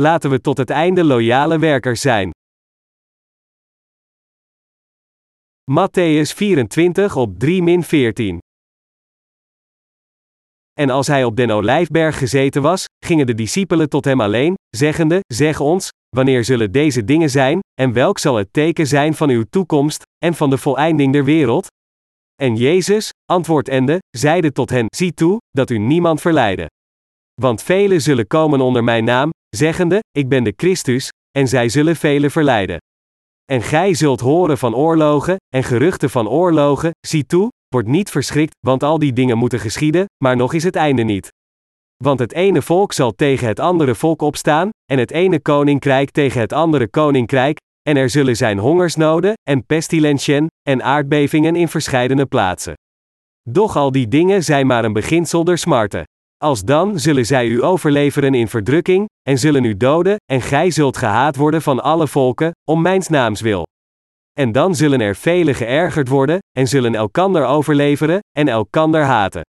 Laten we tot het einde loyale werkers zijn. Matthäus 24 op 3-14 En als hij op den olijfberg gezeten was, gingen de discipelen tot hem alleen, zeggende: Zeg ons, wanneer zullen deze dingen zijn, en welk zal het teken zijn van uw toekomst, en van de voleinding der wereld? En Jezus, antwoordende, zeide tot hen: Zie toe, dat u niemand verleide. Want velen zullen komen onder mijn naam, zeggende: Ik ben de Christus, en zij zullen velen verleiden. En gij zult horen van oorlogen, en geruchten van oorlogen, zie toe, word niet verschrikt, want al die dingen moeten geschieden, maar nog is het einde niet. Want het ene volk zal tegen het andere volk opstaan, en het ene koninkrijk tegen het andere koninkrijk, en er zullen zijn hongersnoden, en pestilentien, en aardbevingen in verscheidene plaatsen. Doch al die dingen zijn maar een beginsel der smarten. Als dan zullen zij u overleveren in verdrukking, en zullen u doden, en gij zult gehaat worden van alle volken, om mijns naams wil. En dan zullen er velen geërgerd worden, en zullen elkander overleveren, en elkander haten.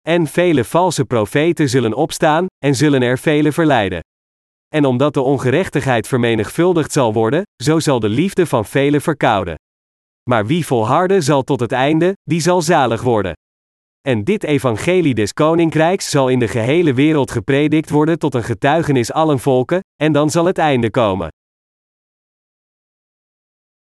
En vele valse profeten zullen opstaan, en zullen er velen verleiden. En omdat de ongerechtigheid vermenigvuldigd zal worden, zo zal de liefde van velen verkouden. Maar wie volharden zal tot het einde, die zal zalig worden. En dit evangelie des koninkrijks zal in de gehele wereld gepredikt worden tot een getuigenis allen volken, en dan zal het einde komen.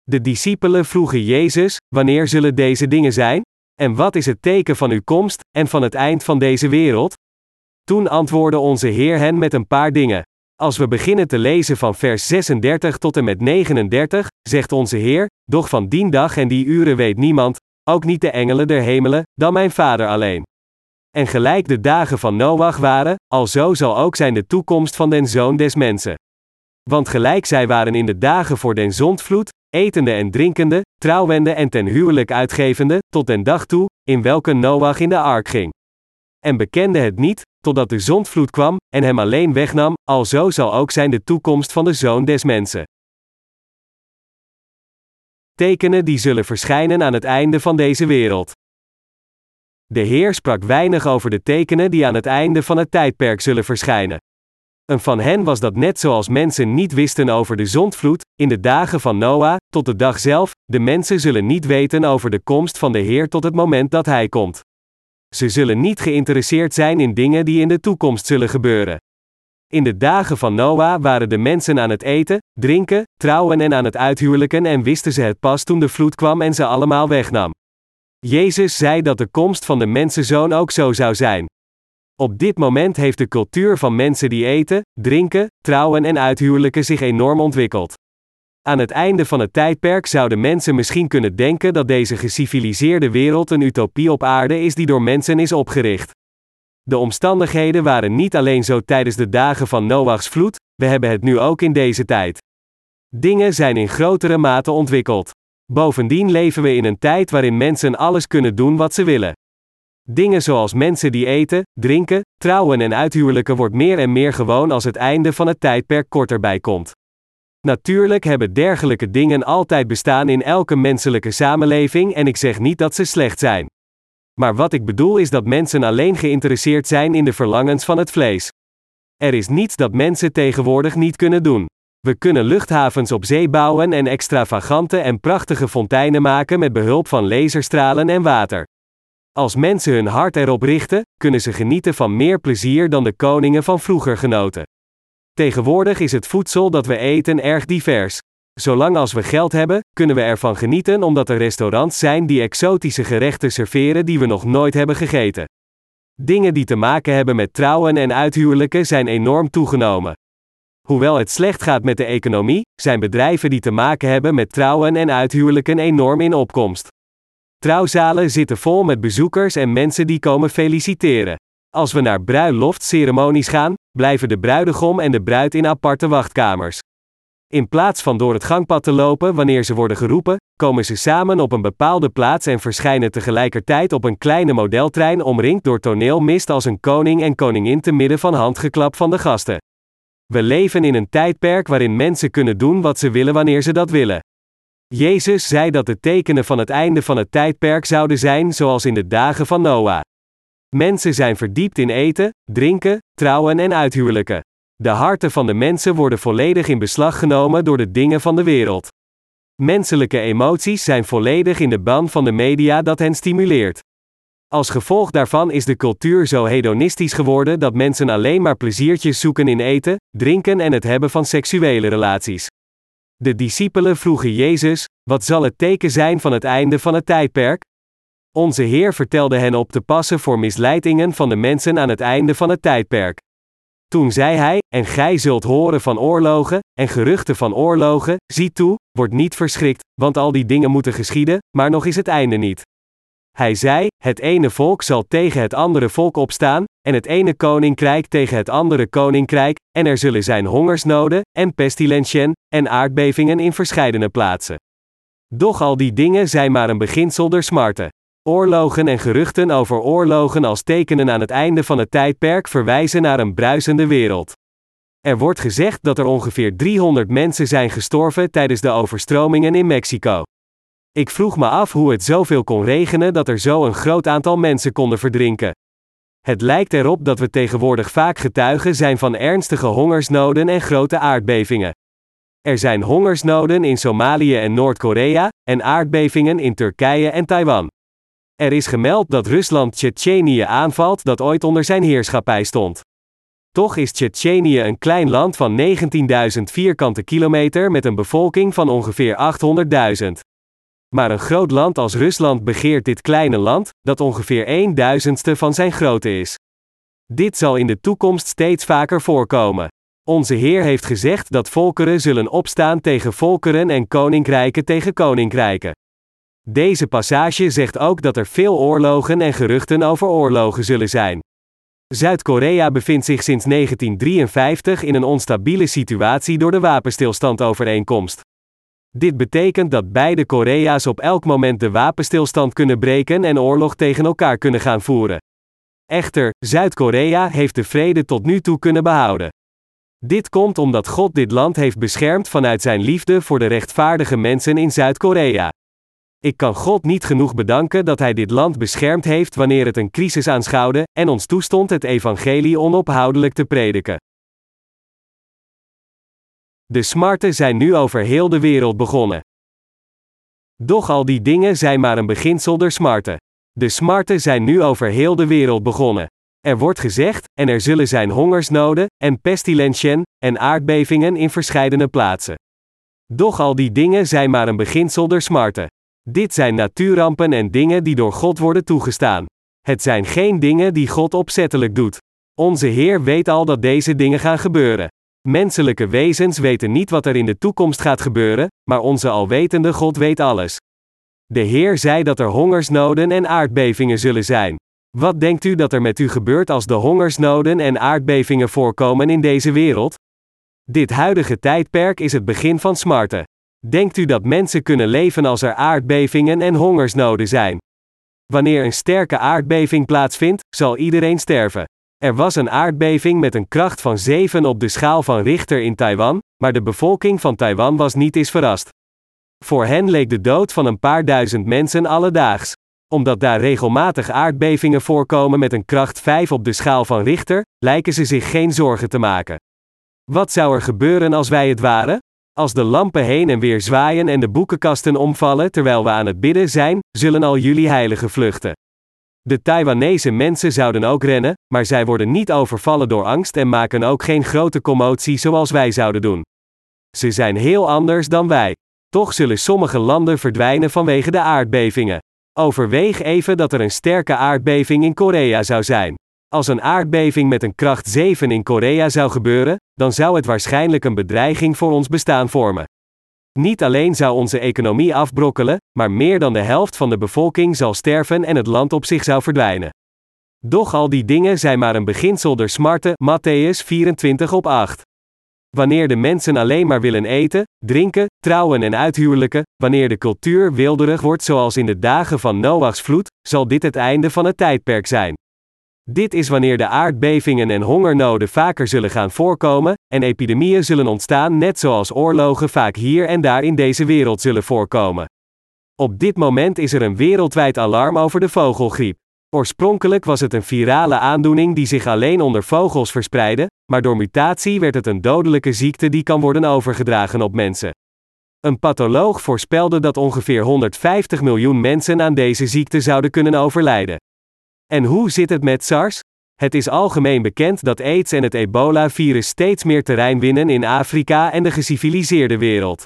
De discipelen vroegen Jezus: Wanneer zullen deze dingen zijn? En wat is het teken van uw komst en van het eind van deze wereld? Toen antwoordde onze Heer hen met een paar dingen. Als we beginnen te lezen van vers 36 tot en met 39, zegt onze Heer: Doch van dien dag en die uren weet niemand, ook niet de engelen der hemelen, dan mijn Vader alleen. En gelijk de dagen van Noach waren, alzo zal ook zijn de toekomst van den zoon des mensen. Want gelijk zij waren in de dagen voor den zondvloed, etende en drinkende, trouwende en ten huwelijk uitgevende, tot den dag toe, in welke Noach in de ark ging. En bekende het niet, totdat de zondvloed kwam, en hem alleen wegnam, alzo zal ook zijn de toekomst van de zoon des mensen. Tekenen die zullen verschijnen aan het einde van deze wereld. De Heer sprak weinig over de tekenen die aan het einde van het tijdperk zullen verschijnen. Een van hen was dat net zoals mensen niet wisten over de zondvloed, in de dagen van Noah, tot de dag zelf, de mensen zullen niet weten over de komst van de Heer tot het moment dat Hij komt. Ze zullen niet geïnteresseerd zijn in dingen die in de toekomst zullen gebeuren. In de dagen van Noah waren de mensen aan het eten, drinken, trouwen en aan het uithuwelijken en wisten ze het pas toen de vloed kwam en ze allemaal wegnam. Jezus zei dat de komst van de mensenzoon ook zo zou zijn. Op dit moment heeft de cultuur van mensen die eten, drinken, trouwen en uithuwelijken zich enorm ontwikkeld. Aan het einde van het tijdperk zouden mensen misschien kunnen denken dat deze geciviliseerde wereld een utopie op aarde is die door mensen is opgericht. De omstandigheden waren niet alleen zo tijdens de dagen van Noachs vloed, we hebben het nu ook in deze tijd. Dingen zijn in grotere mate ontwikkeld. Bovendien leven we in een tijd waarin mensen alles kunnen doen wat ze willen. Dingen zoals mensen die eten, drinken, trouwen en uithuwelijken wordt meer en meer gewoon als het einde van het tijdperk korter bij komt. Natuurlijk hebben dergelijke dingen altijd bestaan in elke menselijke samenleving en ik zeg niet dat ze slecht zijn. Maar wat ik bedoel is dat mensen alleen geïnteresseerd zijn in de verlangens van het vlees. Er is niets dat mensen tegenwoordig niet kunnen doen. We kunnen luchthavens op zee bouwen en extravagante en prachtige fonteinen maken met behulp van laserstralen en water. Als mensen hun hart erop richten, kunnen ze genieten van meer plezier dan de koningen van vroeger genoten. Tegenwoordig is het voedsel dat we eten erg divers. Zolang als we geld hebben, kunnen we ervan genieten omdat er restaurants zijn die exotische gerechten serveren die we nog nooit hebben gegeten. Dingen die te maken hebben met trouwen en uithuwelijken zijn enorm toegenomen. Hoewel het slecht gaat met de economie, zijn bedrijven die te maken hebben met trouwen en uithuwelijken enorm in opkomst. Trouwzalen zitten vol met bezoekers en mensen die komen feliciteren. Als we naar bruiloftceremonies gaan, blijven de bruidegom en de bruid in aparte wachtkamers. In plaats van door het gangpad te lopen wanneer ze worden geroepen, komen ze samen op een bepaalde plaats en verschijnen tegelijkertijd op een kleine modeltrein omringd door toneelmist als een koning en koningin te midden van handgeklap van de gasten. We leven in een tijdperk waarin mensen kunnen doen wat ze willen wanneer ze dat willen. Jezus zei dat de tekenen van het einde van het tijdperk zouden zijn zoals in de dagen van Noah. Mensen zijn verdiept in eten, drinken, trouwen en uithuwelijken. De harten van de mensen worden volledig in beslag genomen door de dingen van de wereld. Menselijke emoties zijn volledig in de ban van de media dat hen stimuleert. Als gevolg daarvan is de cultuur zo hedonistisch geworden dat mensen alleen maar pleziertjes zoeken in eten, drinken en het hebben van seksuele relaties. De discipelen vroegen Jezus: Wat zal het teken zijn van het einde van het tijdperk? Onze Heer vertelde hen op te passen voor misleidingen van de mensen aan het einde van het tijdperk. Toen zei hij: En gij zult horen van oorlogen, en geruchten van oorlogen, zie toe, word niet verschrikt, want al die dingen moeten geschieden, maar nog is het einde niet. Hij zei: Het ene volk zal tegen het andere volk opstaan, en het ene koninkrijk tegen het andere koninkrijk, en er zullen zijn hongersnoden, en pestilentien, en aardbevingen in verscheidene plaatsen. Doch al die dingen zijn maar een beginsel der smarten. Oorlogen en geruchten over oorlogen als tekenen aan het einde van het tijdperk verwijzen naar een bruisende wereld. Er wordt gezegd dat er ongeveer 300 mensen zijn gestorven tijdens de overstromingen in Mexico. Ik vroeg me af hoe het zoveel kon regenen dat er zo een groot aantal mensen konden verdrinken. Het lijkt erop dat we tegenwoordig vaak getuigen zijn van ernstige hongersnoden en grote aardbevingen. Er zijn hongersnoden in Somalië en Noord-Korea, en aardbevingen in Turkije en Taiwan. Er is gemeld dat Rusland Tsjetsjenië aanvalt dat ooit onder zijn heerschappij stond. Toch is Tsjetsjenië een klein land van 19.000 vierkante kilometer met een bevolking van ongeveer 800.000. Maar een groot land als Rusland begeert dit kleine land, dat ongeveer een duizendste van zijn grootte is. Dit zal in de toekomst steeds vaker voorkomen. Onze Heer heeft gezegd dat volkeren zullen opstaan tegen volkeren en koninkrijken tegen koninkrijken. Deze passage zegt ook dat er veel oorlogen en geruchten over oorlogen zullen zijn. Zuid-Korea bevindt zich sinds 1953 in een onstabiele situatie door de wapenstilstandovereenkomst. Dit betekent dat beide Korea's op elk moment de wapenstilstand kunnen breken en oorlog tegen elkaar kunnen gaan voeren. Echter, Zuid-Korea heeft de vrede tot nu toe kunnen behouden. Dit komt omdat God dit land heeft beschermd vanuit zijn liefde voor de rechtvaardige mensen in Zuid-Korea. Ik kan God niet genoeg bedanken dat Hij dit land beschermd heeft wanneer het een crisis aanschouwde en ons toestond het evangelie onophoudelijk te prediken. De smarten zijn nu over heel de wereld begonnen. Doch al die dingen zijn maar een beginsel der smarten. De smarten zijn nu over heel de wereld begonnen. Er wordt gezegd, en er zullen zijn hongersnoden, en pestilentien, en aardbevingen in verscheidene plaatsen. Doch al die dingen zijn maar een beginsel der smarten. Dit zijn natuurrampen en dingen die door God worden toegestaan. Het zijn geen dingen die God opzettelijk doet. Onze Heer weet al dat deze dingen gaan gebeuren. Menselijke wezens weten niet wat er in de toekomst gaat gebeuren, maar onze alwetende God weet alles. De Heer zei dat er hongersnoden en aardbevingen zullen zijn. Wat denkt u dat er met u gebeurt als de hongersnoden en aardbevingen voorkomen in deze wereld? Dit huidige tijdperk is het begin van smarten. Denkt u dat mensen kunnen leven als er aardbevingen en hongersnoden zijn? Wanneer een sterke aardbeving plaatsvindt, zal iedereen sterven. Er was een aardbeving met een kracht van 7 op de schaal van Richter in Taiwan, maar de bevolking van Taiwan was niet eens verrast. Voor hen leek de dood van een paar duizend mensen alledaags. Omdat daar regelmatig aardbevingen voorkomen met een kracht 5 op de schaal van Richter, lijken ze zich geen zorgen te maken. Wat zou er gebeuren als wij het waren? Als de lampen heen en weer zwaaien en de boekenkasten omvallen terwijl we aan het bidden zijn, zullen al jullie heiligen vluchten. De Taiwanese mensen zouden ook rennen, maar zij worden niet overvallen door angst en maken ook geen grote commotie zoals wij zouden doen. Ze zijn heel anders dan wij. Toch zullen sommige landen verdwijnen vanwege de aardbevingen. Overweeg even dat er een sterke aardbeving in Korea zou zijn. Als een aardbeving met een kracht 7 in Korea zou gebeuren, dan zou het waarschijnlijk een bedreiging voor ons bestaan vormen. Niet alleen zou onze economie afbrokkelen, maar meer dan de helft van de bevolking zal sterven en het land op zich zou verdwijnen. Doch al die dingen zijn maar een beginsel der smarten, Matthäus 24 op 8. Wanneer de mensen alleen maar willen eten, drinken, trouwen en uithuwelijken, wanneer de cultuur wilderig wordt zoals in de dagen van Noachs vloed, zal dit het einde van het tijdperk zijn. Dit is wanneer de aardbevingen en hongernoden vaker zullen gaan voorkomen, en epidemieën zullen ontstaan net zoals oorlogen vaak hier en daar in deze wereld zullen voorkomen. Op dit moment is er een wereldwijd alarm over de vogelgriep. Oorspronkelijk was het een virale aandoening die zich alleen onder vogels verspreidde, maar door mutatie werd het een dodelijke ziekte die kan worden overgedragen op mensen. Een patholoog voorspelde dat ongeveer 150 miljoen mensen aan deze ziekte zouden kunnen overlijden. En hoe zit het met SARS? Het is algemeen bekend dat AIDS en het ebola-virus steeds meer terrein winnen in Afrika en de geciviliseerde wereld.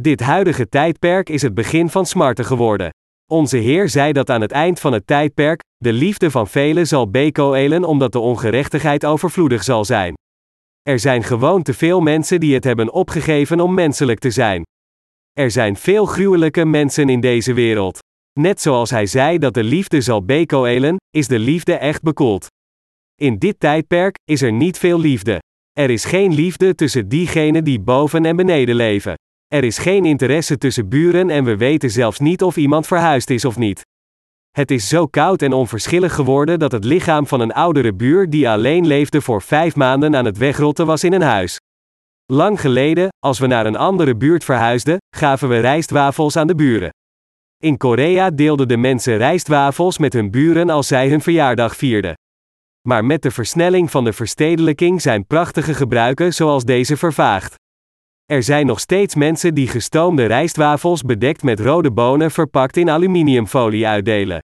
Dit huidige tijdperk is het begin van smarten geworden. Onze Heer zei dat aan het eind van het tijdperk, de liefde van velen zal bekoelen omdat de ongerechtigheid overvloedig zal zijn. Er zijn gewoon te veel mensen die het hebben opgegeven om menselijk te zijn. Er zijn veel gruwelijke mensen in deze wereld. Net zoals hij zei dat de liefde zal bekoelen, is de liefde echt bekoeld. In dit tijdperk is er niet veel liefde. Er is geen liefde tussen diegenen die boven en beneden leven. Er is geen interesse tussen buren en we weten zelfs niet of iemand verhuisd is of niet. Het is zo koud en onverschillig geworden dat het lichaam van een oudere buur die alleen leefde voor vijf maanden aan het wegrotten was in een huis. Lang geleden, als we naar een andere buurt verhuisden, gaven we rijstwafels aan de buren. In Korea deelden de mensen rijstwafels met hun buren als zij hun verjaardag vierden. Maar met de versnelling van de verstedelijking zijn prachtige gebruiken zoals deze vervaagd. Er zijn nog steeds mensen die gestoomde rijstwafels bedekt met rode bonen verpakt in aluminiumfolie uitdelen.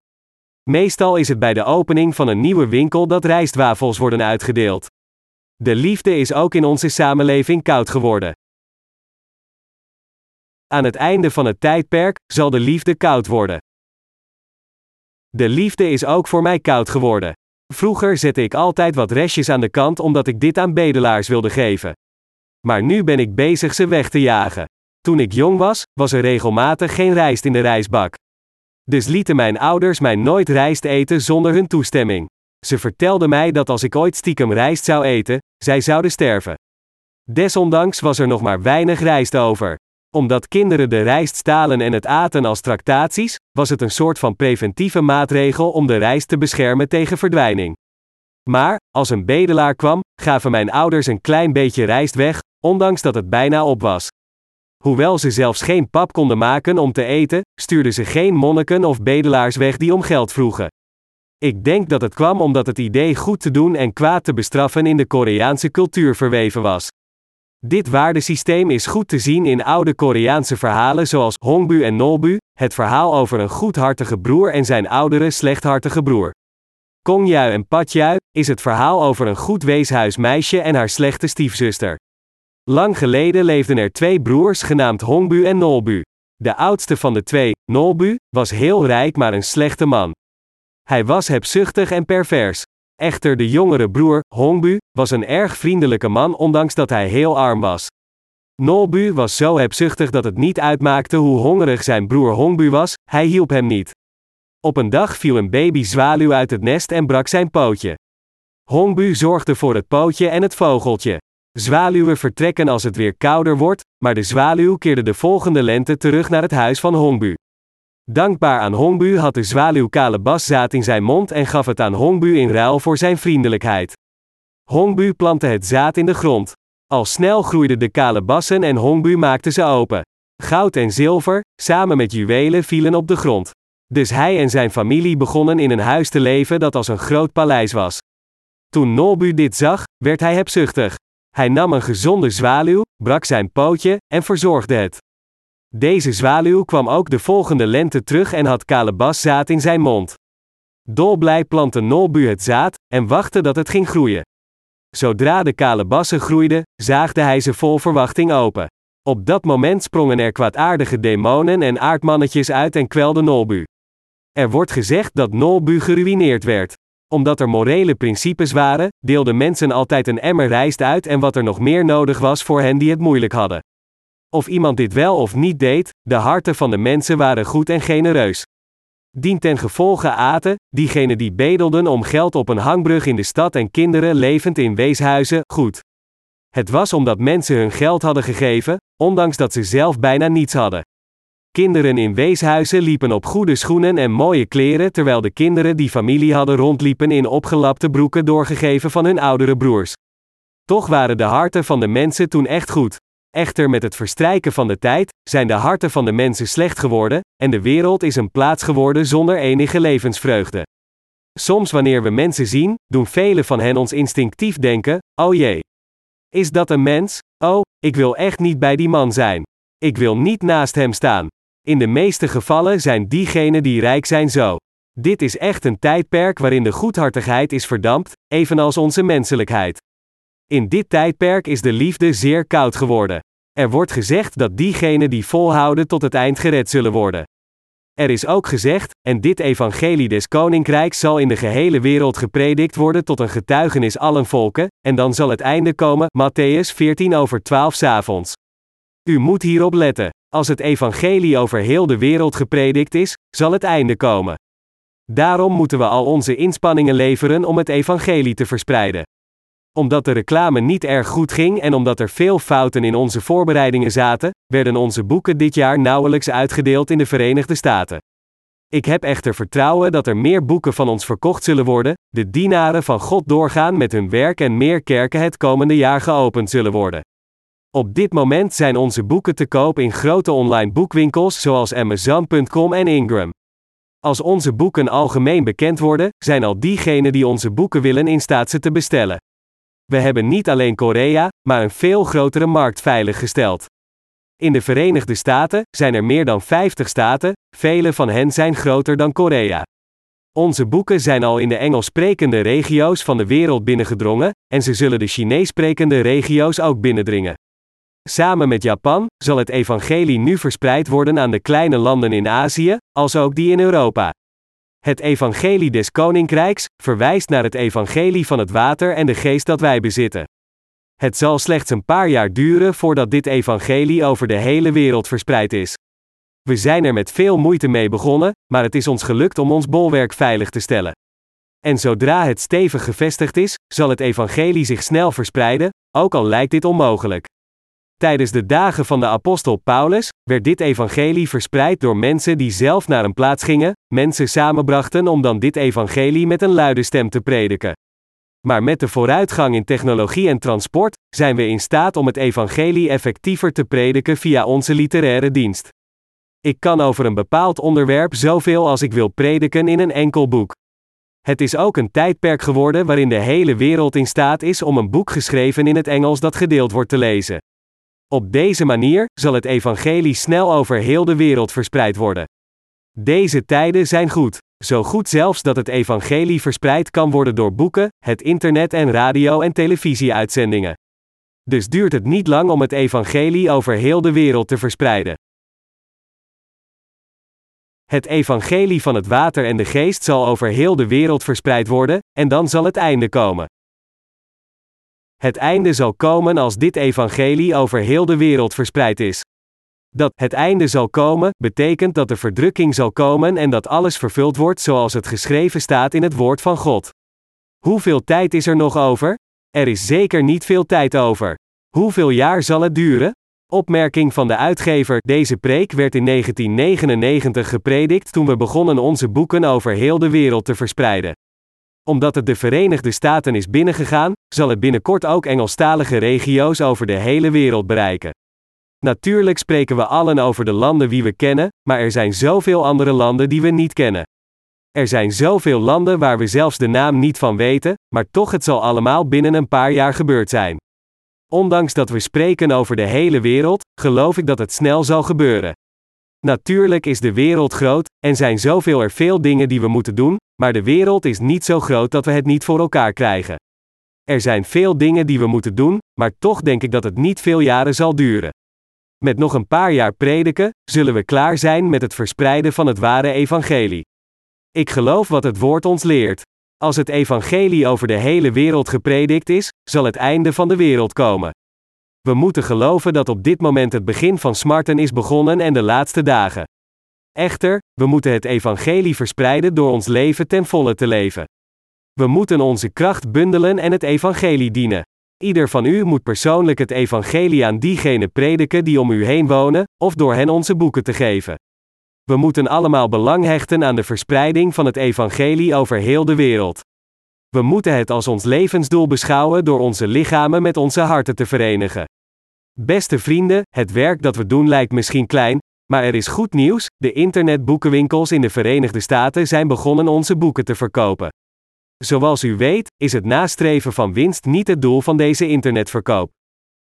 Meestal is het bij de opening van een nieuwe winkel dat rijstwafels worden uitgedeeld. De liefde is ook in onze samenleving koud geworden. Aan het einde van het tijdperk zal de liefde koud worden. De liefde is ook voor mij koud geworden. Vroeger zette ik altijd wat restjes aan de kant omdat ik dit aan bedelaars wilde geven. Maar nu ben ik bezig ze weg te jagen. Toen ik jong was, was er regelmatig geen rijst in de rijstbak. Dus lieten mijn ouders mij nooit rijst eten zonder hun toestemming. Ze vertelden mij dat als ik ooit stiekem rijst zou eten, zij zouden sterven. Desondanks was er nog maar weinig rijst over. Omdat kinderen de rijst stalen en het aten als tractaties, was het een soort van preventieve maatregel om de rijst te beschermen tegen verdwijning. Maar, als een bedelaar kwam, gaven mijn ouders een klein beetje rijst weg, ondanks dat het bijna op was. Hoewel ze zelfs geen pap konden maken om te eten, stuurden ze geen monniken of bedelaars weg die om geld vroegen. Ik denk dat het kwam omdat het idee goed te doen en kwaad te bestraffen in de Koreaanse cultuur verweven was. Dit waardesysteem is goed te zien in oude Koreaanse verhalen zoals Hongbu en Nolbu, het verhaal over een goedhartige broer en zijn oudere slechthartige broer. Kongjui en Patjui is het verhaal over een goed weeshuismeisje en haar slechte stiefzuster. Lang geleden leefden er twee broers genaamd Hongbu en Nolbu. De oudste van de twee, Nolbu, was heel rijk maar een slechte man. Hij was hebzuchtig en pervers. Echter de jongere broer, Hongbu, was een erg vriendelijke man ondanks dat hij heel arm was. Nolbu was zo hebzuchtig dat het niet uitmaakte hoe hongerig zijn broer Hongbu was, hij hielp hem niet. Op een dag viel een baby zwaluw uit het nest en brak zijn pootje. Hongbu zorgde voor het pootje en het vogeltje. Zwaluwen vertrekken als het weer kouder wordt, maar de zwaluw keerde de volgende lente terug naar het huis van Hongbu. Dankbaar aan Hongbu had de zwaluw kalebaszaad in zijn mond en gaf het aan Hongbu in ruil voor zijn vriendelijkheid. Hongbu plantte het zaad in de grond. Al snel groeiden de kalebassen en Hongbu maakte ze open. Goud en zilver, samen met juwelen vielen op de grond. Dus hij en zijn familie begonnen in een huis te leven dat als een groot paleis was. Toen Nolbu dit zag, werd hij hebzuchtig. Hij nam een gezonde zwaluw, brak zijn pootje en verzorgde het. Deze zwaluw kwam ook de volgende lente terug en had kalebaszaad in zijn mond. Dolblij plantte Nolbu het zaad en wachtte dat het ging groeien. Zodra de kalebassen groeiden, zaagde hij ze vol verwachting open. Op dat moment sprongen er kwaadaardige demonen en aardmannetjes uit en kwelden Nolbu. Er wordt gezegd dat Nolbu geruineerd werd. Omdat er morele principes waren, deelden mensen altijd een emmer rijst uit en wat er nog meer nodig was voor hen die het moeilijk hadden. Of iemand dit wel of niet deed, de harten van de mensen waren goed en genereus. Dien ten gevolge aten, diegenen die bedelden om geld op een hangbrug in de stad en kinderen levend in weeshuizen, goed. Het was omdat mensen hun geld hadden gegeven, ondanks dat ze zelf bijna niets hadden. Kinderen in weeshuizen liepen op goede schoenen en mooie kleren, terwijl de kinderen die familie hadden rondliepen in opgelapte broeken doorgegeven van hun oudere broers. Toch waren de harten van de mensen toen echt goed. Echter met het verstrijken van de tijd, zijn de harten van de mensen slecht geworden, en de wereld is een plaats geworden zonder enige levensvreugde. Soms wanneer we mensen zien, doen velen van hen ons instinctief denken: oh jee. Is dat een mens? Oh, ik wil echt niet bij die man zijn. Ik wil niet naast hem staan. In de meeste gevallen zijn diegenen die rijk zijn zo. Dit is echt een tijdperk waarin de goedhartigheid is verdampt, evenals onze menselijkheid. In dit tijdperk is de liefde zeer koud geworden. Er wordt gezegd dat diegenen die volhouden tot het eind gered zullen worden. Er is ook gezegd, en dit evangelie des koninkrijks zal in de gehele wereld gepredikt worden tot een getuigenis allen volken, en dan zal het einde komen, Matthäus 14 over 12 s avonds. U moet hierop letten. Als het evangelie over heel de wereld gepredikt is, zal het einde komen. Daarom moeten we al onze inspanningen leveren om het evangelie te verspreiden. Omdat de reclame niet erg goed ging en omdat er veel fouten in onze voorbereidingen zaten, werden onze boeken dit jaar nauwelijks uitgedeeld in de Verenigde Staten. Ik heb echter vertrouwen dat er meer boeken van ons verkocht zullen worden, de dienaren van God doorgaan met hun werk en meer kerken het komende jaar geopend zullen worden. Op dit moment zijn onze boeken te koop in grote online boekwinkels zoals Amazon.com en Ingram. Als onze boeken algemeen bekend worden, zijn al diegenen die onze boeken willen in staat ze te bestellen. We hebben niet alleen Korea, maar een veel grotere markt veiliggesteld. In de Verenigde Staten zijn er meer dan 50 staten, vele van hen zijn groter dan Korea. Onze boeken zijn al in de Engels sprekende regio's van de wereld binnengedrongen, en ze zullen de Chinees sprekende regio's ook binnendringen. Samen met Japan zal het evangelie nu verspreid worden aan de kleine landen in Azië, als ook die in Europa. Het evangelie des koninkrijks verwijst naar het evangelie van het water en de geest dat wij bezitten. Het zal slechts een paar jaar duren voordat dit evangelie over de hele wereld verspreid is. We zijn er met veel moeite mee begonnen, maar het is ons gelukt om ons bolwerk veilig te stellen. En zodra het stevig gevestigd is, zal het evangelie zich snel verspreiden, ook al lijkt dit onmogelijk. Tijdens de dagen van de apostel Paulus werd dit evangelie verspreid door mensen die zelf naar een plaats gingen, mensen samenbrachten om dan dit evangelie met een luide stem te prediken. Maar met de vooruitgang in technologie en transport zijn we in staat om het evangelie effectiever te prediken via onze literaire dienst. Ik kan over een bepaald onderwerp zoveel als ik wil prediken in een enkel boek. Het is ook een tijdperk geworden waarin de hele wereld in staat is om een boek geschreven in het Engels dat gedeeld wordt te lezen. Op deze manier zal het evangelie snel over heel de wereld verspreid worden. Deze tijden zijn goed, zo goed zelfs dat het evangelie verspreid kan worden door boeken, het internet en radio- en televisieuitzendingen. Dus duurt het niet lang om het evangelie over heel de wereld te verspreiden. Het evangelie van het water en de geest zal over heel de wereld verspreid worden, en dan zal het einde komen. Het einde zal komen als dit evangelie over heel de wereld verspreid is. Dat het einde zal komen, betekent dat de verdrukking zal komen en dat alles vervuld wordt zoals het geschreven staat in het woord van God. Hoeveel tijd is er nog over? Er is zeker niet veel tijd over. Hoeveel jaar zal het duren? Opmerking van de uitgever: Deze preek werd in 1999 gepredikt toen we begonnen onze boeken over heel de wereld te verspreiden omdat het de Verenigde Staten is binnengegaan, zal het binnenkort ook Engelstalige regio's over de hele wereld bereiken. Natuurlijk spreken we allen over de landen die we kennen, maar er zijn zoveel andere landen die we niet kennen. Er zijn zoveel landen waar we zelfs de naam niet van weten, maar toch het zal allemaal binnen een paar jaar gebeurd zijn. Ondanks dat we spreken over de hele wereld, geloof ik dat het snel zal gebeuren. Natuurlijk is de wereld groot, en zijn zoveel er veel dingen die we moeten doen, maar de wereld is niet zo groot dat we het niet voor elkaar krijgen. Er zijn veel dingen die we moeten doen, maar toch denk ik dat het niet veel jaren zal duren. Met nog een paar jaar prediken, zullen we klaar zijn met het verspreiden van het ware evangelie. Ik geloof wat het woord ons leert. Als het evangelie over de hele wereld gepredikt is, zal het einde van de wereld komen. We moeten geloven dat op dit moment het begin van smarten is begonnen en de laatste dagen. Echter, we moeten het evangelie verspreiden door ons leven ten volle te leven. We moeten onze kracht bundelen en het evangelie dienen. Ieder van u moet persoonlijk het evangelie aan diegenen prediken die om u heen wonen, of door hen onze boeken te geven. We moeten allemaal belang hechten aan de verspreiding van het evangelie over heel de wereld. We moeten het als ons levensdoel beschouwen door onze lichamen met onze harten te verenigen. Beste vrienden, het werk dat we doen lijkt misschien klein, maar er is goed nieuws: de internetboekenwinkels in de Verenigde Staten zijn begonnen onze boeken te verkopen. Zoals u weet, is het nastreven van winst niet het doel van deze internetverkoop.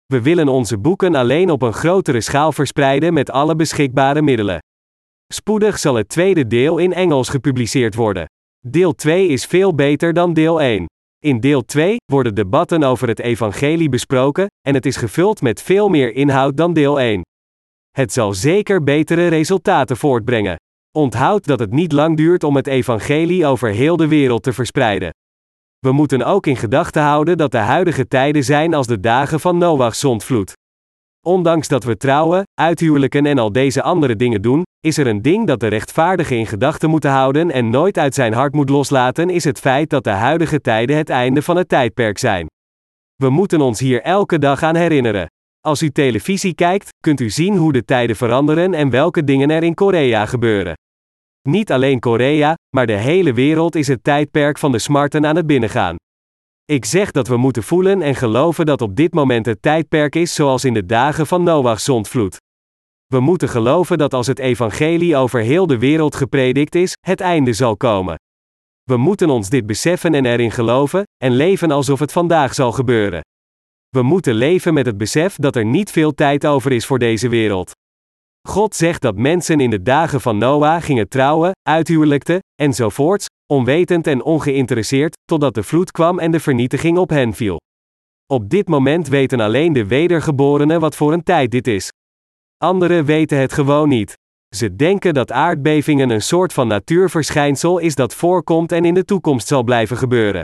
We willen onze boeken alleen op een grotere schaal verspreiden met alle beschikbare middelen. Spoedig zal het tweede deel in Engels gepubliceerd worden. Deel 2 is veel beter dan deel 1. In deel 2 worden debatten over het evangelie besproken, en het is gevuld met veel meer inhoud dan deel 1. Het zal zeker betere resultaten voortbrengen. Onthoud dat het niet lang duurt om het evangelie over heel de wereld te verspreiden. We moeten ook in gedachten houden dat de huidige tijden zijn als de dagen van Noach's zondvloed. Ondanks dat we trouwen, uithuwelijken en al deze andere dingen doen, is er een ding dat de rechtvaardige in gedachten moeten houden en nooit uit zijn hart moet loslaten, is het feit dat de huidige tijden het einde van het tijdperk zijn. We moeten ons hier elke dag aan herinneren. Als u televisie kijkt, kunt u zien hoe de tijden veranderen en welke dingen er in Korea gebeuren. Niet alleen Korea, maar de hele wereld is het tijdperk van de smarten aan het binnengaan. Ik zeg dat we moeten voelen en geloven dat op dit moment het tijdperk is zoals in de dagen van Noach's zondvloed. We moeten geloven dat als het evangelie over heel de wereld gepredikt is, het einde zal komen. We moeten ons dit beseffen en erin geloven, en leven alsof het vandaag zal gebeuren. We moeten leven met het besef dat er niet veel tijd over is voor deze wereld. God zegt dat mensen in de dagen van Noah gingen trouwen, uithuwelijkten, enzovoorts, onwetend en ongeïnteresseerd, totdat de vloed kwam en de vernietiging op hen viel. Op dit moment weten alleen de wedergeborenen wat voor een tijd dit is. Anderen weten het gewoon niet. Ze denken dat aardbevingen een soort van natuurverschijnsel is dat voorkomt en in de toekomst zal blijven gebeuren.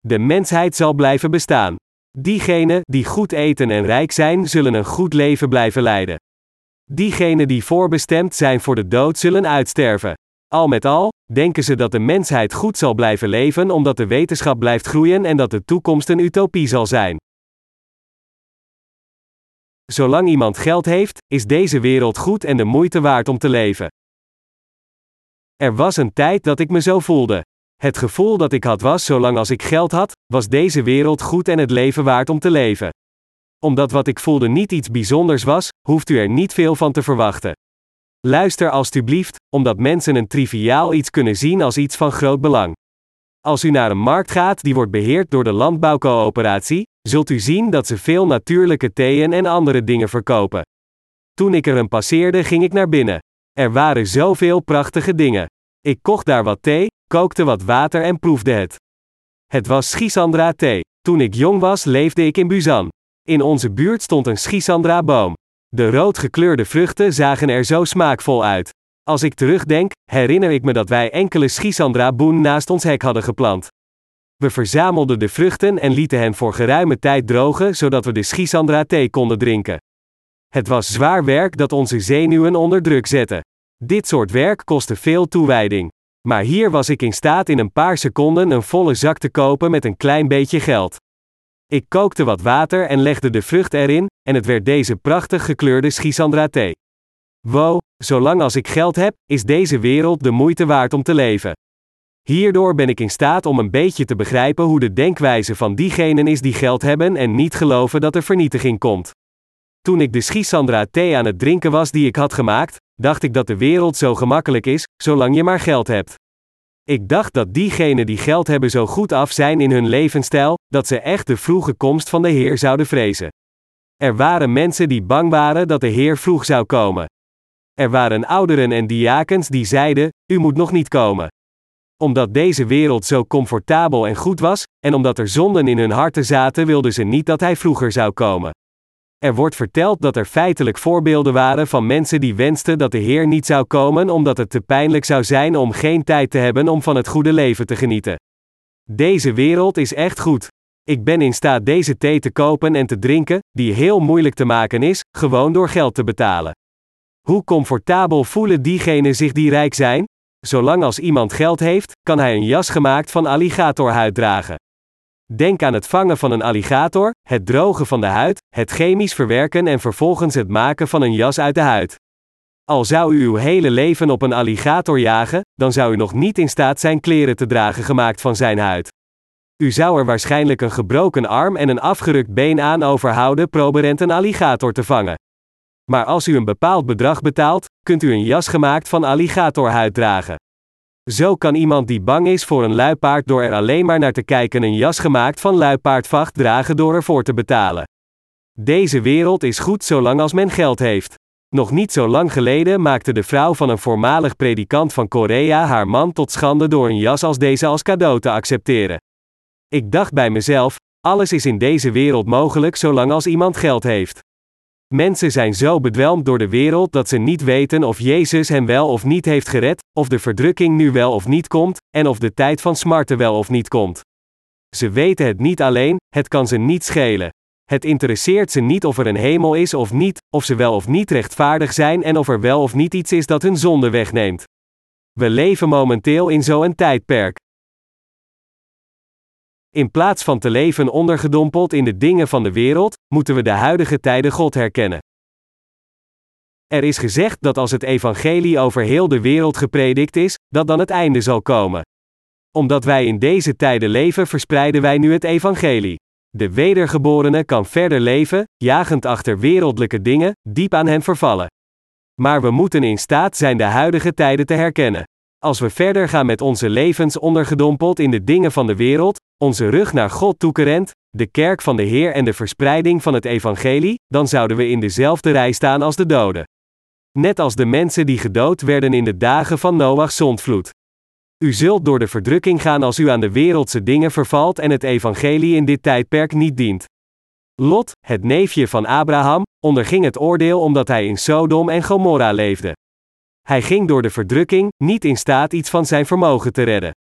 De mensheid zal blijven bestaan. Diegenen die goed eten en rijk zijn, zullen een goed leven blijven leiden. Diegenen die voorbestemd zijn voor de dood, zullen uitsterven. Al met al, denken ze dat de mensheid goed zal blijven leven omdat de wetenschap blijft groeien en dat de toekomst een utopie zal zijn. Zolang iemand geld heeft, is deze wereld goed en de moeite waard om te leven. Er was een tijd dat ik me zo voelde. Het gevoel dat ik had was: zolang als ik geld had, was deze wereld goed en het leven waard om te leven. Omdat wat ik voelde niet iets bijzonders was, hoeft u er niet veel van te verwachten. Luister alstublieft, omdat mensen een triviaal iets kunnen zien als iets van groot belang. Als u naar een markt gaat die wordt beheerd door de landbouwcoöperatie, zult u zien dat ze veel natuurlijke theeën en andere dingen verkopen. Toen ik er een passeerde, ging ik naar binnen. Er waren zoveel prachtige dingen. Ik kocht daar wat thee, kookte wat water en proefde het. Het was Schisandra thee. Toen ik jong was, leefde ik in Busan. In onze buurt stond een Schisandra-boom. De rood gekleurde vruchten zagen er zo smaakvol uit. Als ik terugdenk, herinner ik me dat wij enkele Schisandra-boen naast ons hek hadden geplant. We verzamelden de vruchten en lieten hen voor geruime tijd drogen zodat we de Schisandra-thee konden drinken. Het was zwaar werk dat onze zenuwen onder druk zette. Dit soort werk kostte veel toewijding. Maar hier was ik in staat in een paar seconden een volle zak te kopen met een klein beetje geld. Ik kookte wat water en legde de vrucht erin, en het werd deze prachtig gekleurde Schisandra thee. Wow, zolang als ik geld heb, is deze wereld de moeite waard om te leven. Hierdoor ben ik in staat om een beetje te begrijpen hoe de denkwijze van diegenen is die geld hebben en niet geloven dat er vernietiging komt. Toen ik de Schisandra thee aan het drinken was die ik had gemaakt, dacht ik dat de wereld zo gemakkelijk is, zolang je maar geld hebt. Ik dacht dat diegenen die geld hebben zo goed af zijn in hun levensstijl, dat ze echt de vroege komst van de Heer zouden vrezen. Er waren mensen die bang waren dat de Heer vroeg zou komen. Er waren ouderen en diakens die zeiden: U moet nog niet komen. Omdat deze wereld zo comfortabel en goed was, en omdat er zonden in hun harten zaten, wilden ze niet dat hij vroeger zou komen. Er wordt verteld dat er feitelijk voorbeelden waren van mensen die wensten dat de Heer niet zou komen omdat het te pijnlijk zou zijn om geen tijd te hebben om van het goede leven te genieten. Deze wereld is echt goed. Ik ben in staat deze thee te kopen en te drinken, die heel moeilijk te maken is, gewoon door geld te betalen. Hoe comfortabel voelen diegenen zich die rijk zijn? Zolang als iemand geld heeft, kan hij een jas gemaakt van alligatorhuid dragen. Denk aan het vangen van een alligator, het drogen van de huid, het chemisch verwerken en vervolgens het maken van een jas uit de huid. Al zou u uw hele leven op een alligator jagen, dan zou u nog niet in staat zijn kleren te dragen gemaakt van zijn huid. U zou er waarschijnlijk een gebroken arm en een afgerukt been aan overhouden proberend een alligator te vangen. Maar als u een bepaald bedrag betaalt, kunt u een jas gemaakt van alligatorhuid dragen. Zo kan iemand die bang is voor een luipaard door er alleen maar naar te kijken een jas gemaakt van luipaardvacht dragen door ervoor te betalen. Deze wereld is goed zolang als men geld heeft. Nog niet zo lang geleden maakte de vrouw van een voormalig predikant van Korea haar man tot schande door een jas als deze als cadeau te accepteren. Ik dacht bij mezelf: alles is in deze wereld mogelijk zolang als iemand geld heeft. Mensen zijn zo bedwelmd door de wereld dat ze niet weten of Jezus hen wel of niet heeft gered, of de verdrukking nu wel of niet komt, en of de tijd van smarten wel of niet komt. Ze weten het niet alleen, het kan ze niet schelen. Het interesseert ze niet of er een hemel is of niet, of ze wel of niet rechtvaardig zijn en of er wel of niet iets is dat hun zonde wegneemt. We leven momenteel in zo'n tijdperk. In plaats van te leven ondergedompeld in de dingen van de wereld, moeten we de huidige tijden God herkennen. Er is gezegd dat als het evangelie over heel de wereld gepredikt is, dat dan het einde zal komen. Omdat wij in deze tijden leven, verspreiden wij nu het evangelie. De wedergeborene kan verder leven, jagend achter wereldlijke dingen, diep aan hen vervallen. Maar we moeten in staat zijn de huidige tijden te herkennen. Als we verder gaan met onze levens ondergedompeld in de dingen van de wereld, onze rug naar God toekerend, de kerk van de Heer en de verspreiding van het evangelie, dan zouden we in dezelfde rij staan als de doden. Net als de mensen die gedood werden in de dagen van Noach's zondvloed. U zult door de verdrukking gaan als u aan de wereldse dingen vervalt en het evangelie in dit tijdperk niet dient. Lot, het neefje van Abraham, onderging het oordeel omdat hij in Sodom en Gomorra leefde. Hij ging door de verdrukking niet in staat iets van zijn vermogen te redden.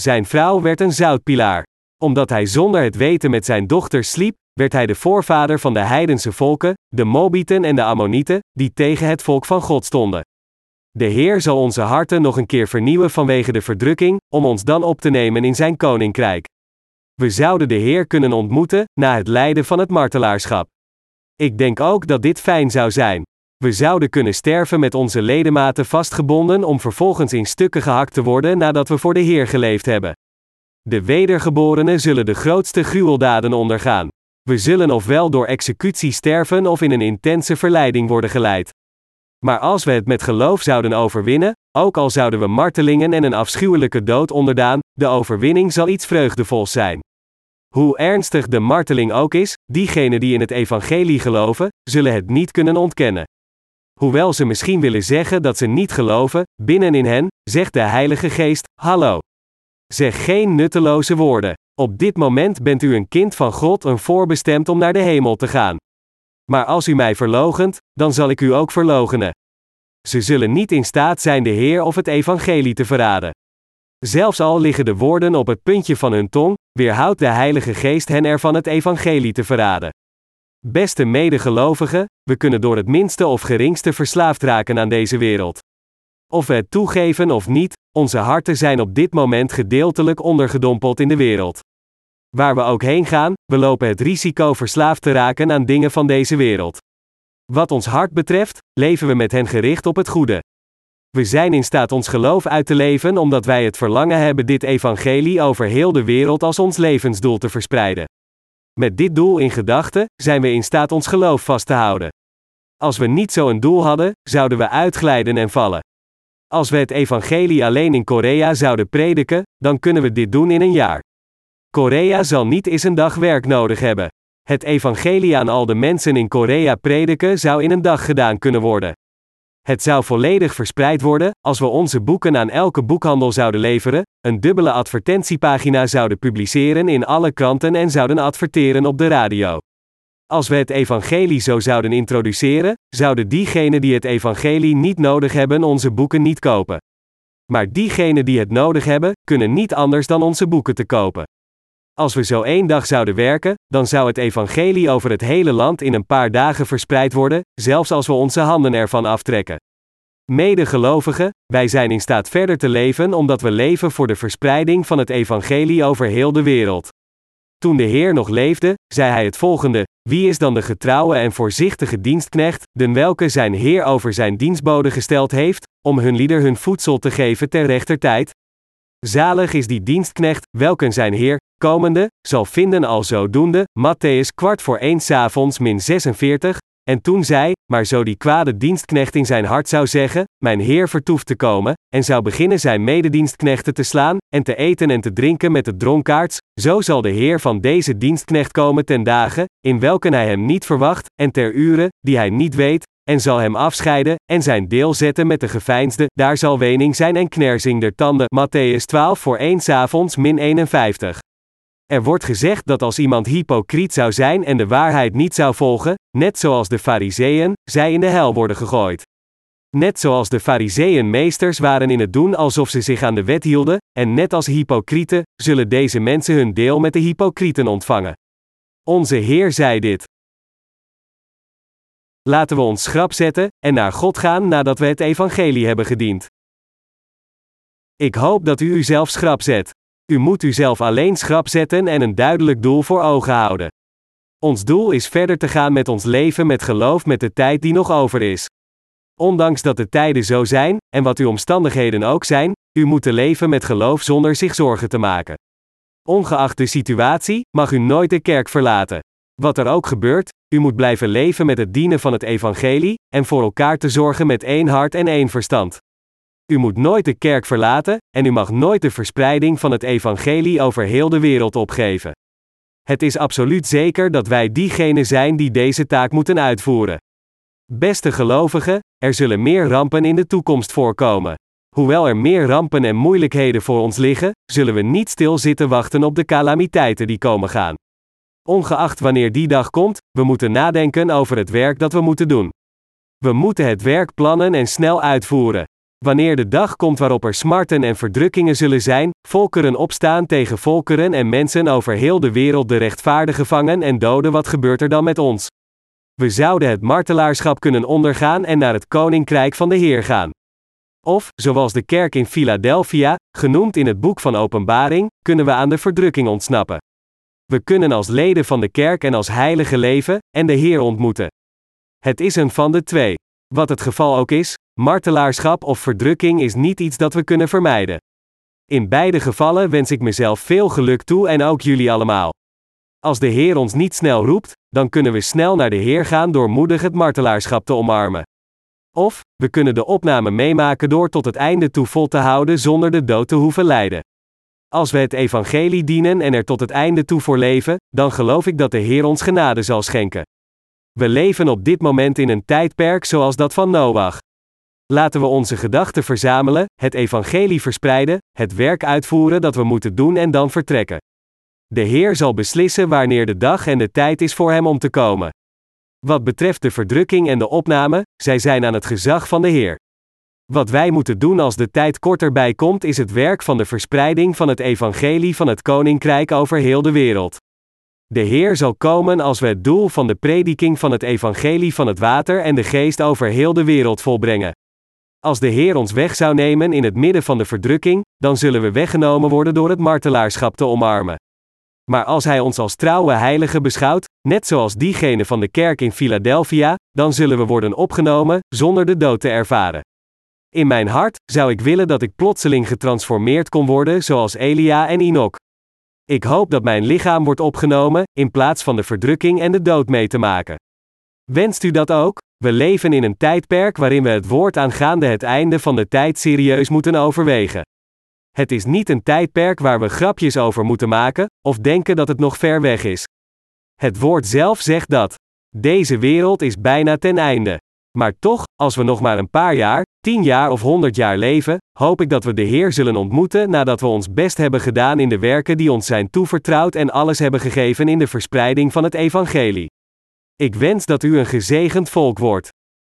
Zijn vrouw werd een zoutpilaar. Omdat hij zonder het weten met zijn dochter sliep, werd hij de voorvader van de heidense volken, de Mobieten en de Ammonieten, die tegen het volk van God stonden. De Heer zal onze harten nog een keer vernieuwen vanwege de verdrukking, om ons dan op te nemen in zijn koninkrijk. We zouden de Heer kunnen ontmoeten, na het lijden van het martelaarschap. Ik denk ook dat dit fijn zou zijn. We zouden kunnen sterven met onze ledematen vastgebonden om vervolgens in stukken gehakt te worden nadat we voor de Heer geleefd hebben. De wedergeborenen zullen de grootste gruweldaden ondergaan. We zullen ofwel door executie sterven of in een intense verleiding worden geleid. Maar als we het met geloof zouden overwinnen, ook al zouden we martelingen en een afschuwelijke dood onderdaan, de overwinning zal iets vreugdevols zijn. Hoe ernstig de marteling ook is, diegenen die in het evangelie geloven, zullen het niet kunnen ontkennen. Hoewel ze misschien willen zeggen dat ze niet geloven, binnenin hen, zegt de Heilige Geest: Hallo. Zeg geen nutteloze woorden. Op dit moment bent u een kind van God en voorbestemd om naar de hemel te gaan. Maar als u mij verlogent, dan zal ik u ook verlogenen. Ze zullen niet in staat zijn de Heer of het Evangelie te verraden. Zelfs al liggen de woorden op het puntje van hun tong, weerhoudt de Heilige Geest hen ervan het Evangelie te verraden. Beste medegelovigen, we kunnen door het minste of geringste verslaafd raken aan deze wereld. Of we het toegeven of niet, onze harten zijn op dit moment gedeeltelijk ondergedompeld in de wereld. Waar we ook heen gaan, we lopen het risico verslaafd te raken aan dingen van deze wereld. Wat ons hart betreft, leven we met hen gericht op het goede. We zijn in staat ons geloof uit te leven omdat wij het verlangen hebben dit evangelie over heel de wereld als ons levensdoel te verspreiden. Met dit doel in gedachten, zijn we in staat ons geloof vast te houden. Als we niet zo'n doel hadden, zouden we uitglijden en vallen. Als we het evangelie alleen in Korea zouden prediken, dan kunnen we dit doen in een jaar. Korea zal niet eens een dag werk nodig hebben. Het evangelie aan al de mensen in Korea prediken zou in een dag gedaan kunnen worden. Het zou volledig verspreid worden, als we onze boeken aan elke boekhandel zouden leveren, een dubbele advertentiepagina zouden publiceren in alle kranten en zouden adverteren op de radio. Als we het evangelie zo zouden introduceren, zouden diegenen die het evangelie niet nodig hebben onze boeken niet kopen. Maar diegenen die het nodig hebben, kunnen niet anders dan onze boeken te kopen. Als we zo één dag zouden werken, dan zou het evangelie over het hele land in een paar dagen verspreid worden, zelfs als we onze handen ervan aftrekken. Medegelovigen, wij zijn in staat verder te leven omdat we leven voor de verspreiding van het evangelie over heel de wereld. Toen de Heer nog leefde, zei hij het volgende: Wie is dan de getrouwe en voorzichtige dienstknecht, den welke zijn Heer over zijn dienstboden gesteld heeft, om hun lieder hun voedsel te geven ter rechter tijd? Zalig is die dienstknecht, welken zijn Heer, komende, zal vinden al zodoende, Matthäus kwart voor 1 avonds min 46, En toen zij, maar zo die kwade dienstknecht in zijn hart zou zeggen: Mijn Heer vertoeft te komen, en zou beginnen zijn mededienstknechten te slaan, en te eten en te drinken met de dronkaards, zo zal de Heer van deze dienstknecht komen ten dagen, in welke hij hem niet verwacht, en ter uren, die hij niet weet, en zal hem afscheiden, en zijn deel zetten met de geveinsde, daar zal wening zijn en knersing der tanden. Matthäus 12 voor 1 avonds min 51. Er wordt gezegd dat als iemand hypocriet zou zijn en de waarheid niet zou volgen, net zoals de fariseeën, zij in de hel worden gegooid. Net zoals de fariseeën meesters waren in het doen alsof ze zich aan de wet hielden, en net als hypocrieten, zullen deze mensen hun deel met de hypocrieten ontvangen. Onze Heer zei dit. Laten we ons schrap zetten en naar God gaan nadat we het evangelie hebben gediend. Ik hoop dat u uzelf schrap zet. U moet uzelf alleen schrap zetten en een duidelijk doel voor ogen houden. Ons doel is verder te gaan met ons leven met geloof met de tijd die nog over is. Ondanks dat de tijden zo zijn, en wat uw omstandigheden ook zijn, u moet leven met geloof zonder zich zorgen te maken. Ongeacht de situatie, mag u nooit de kerk verlaten. Wat er ook gebeurt, u moet blijven leven met het dienen van het evangelie, en voor elkaar te zorgen met één hart en één verstand. U moet nooit de kerk verlaten, en u mag nooit de verspreiding van het evangelie over heel de wereld opgeven. Het is absoluut zeker dat wij diegenen zijn die deze taak moeten uitvoeren. Beste gelovigen, er zullen meer rampen in de toekomst voorkomen. Hoewel er meer rampen en moeilijkheden voor ons liggen, zullen we niet stil zitten wachten op de calamiteiten die komen gaan. Ongeacht wanneer die dag komt, we moeten nadenken over het werk dat we moeten doen. We moeten het werk plannen en snel uitvoeren. Wanneer de dag komt waarop er smarten en verdrukkingen zullen zijn, volkeren opstaan tegen volkeren en mensen over heel de wereld de rechtvaardigen vangen en doden, wat gebeurt er dan met ons? We zouden het martelaarschap kunnen ondergaan en naar het koninkrijk van de Heer gaan. Of, zoals de kerk in Philadelphia, genoemd in het boek van Openbaring, kunnen we aan de verdrukking ontsnappen. We kunnen als leden van de kerk en als heilige leven, en de Heer ontmoeten. Het is een van de twee. Wat het geval ook is, martelaarschap of verdrukking is niet iets dat we kunnen vermijden. In beide gevallen wens ik mezelf veel geluk toe en ook jullie allemaal. Als de Heer ons niet snel roept, dan kunnen we snel naar de Heer gaan door moedig het martelaarschap te omarmen. Of, we kunnen de opname meemaken door tot het einde toe vol te houden zonder de dood te hoeven lijden. Als we het evangelie dienen en er tot het einde toe voor leven, dan geloof ik dat de Heer ons genade zal schenken. We leven op dit moment in een tijdperk zoals dat van Noach. Laten we onze gedachten verzamelen, het evangelie verspreiden, het werk uitvoeren dat we moeten doen en dan vertrekken. De Heer zal beslissen wanneer de dag en de tijd is voor Hem om te komen. Wat betreft de verdrukking en de opname, zij zijn aan het gezag van de Heer. Wat wij moeten doen als de tijd korter bij komt, is het werk van de verspreiding van het evangelie van het koninkrijk over heel de wereld. De Heer zal komen als we het doel van de prediking van het evangelie van het water en de geest over heel de wereld volbrengen. Als de Heer ons weg zou nemen in het midden van de verdrukking, dan zullen we weggenomen worden door het martelaarschap te omarmen. Maar als Hij ons als trouwe heilige beschouwt, net zoals diegene van de kerk in Philadelphia, dan zullen we worden opgenomen, zonder de dood te ervaren. In mijn hart zou ik willen dat ik plotseling getransformeerd kon worden zoals Elia en Enoch. Ik hoop dat mijn lichaam wordt opgenomen, in plaats van de verdrukking en de dood mee te maken. Wenst u dat ook? We leven in een tijdperk waarin we het woord aangaande het einde van de tijd serieus moeten overwegen. Het is niet een tijdperk waar we grapjes over moeten maken, of denken dat het nog ver weg is. Het woord zelf zegt dat deze wereld is bijna ten einde. Maar toch, als we nog maar een paar jaar, tien jaar of honderd jaar leven, hoop ik dat we de Heer zullen ontmoeten nadat we ons best hebben gedaan in de werken die ons zijn toevertrouwd en alles hebben gegeven in de verspreiding van het Evangelie. Ik wens dat u een gezegend volk wordt.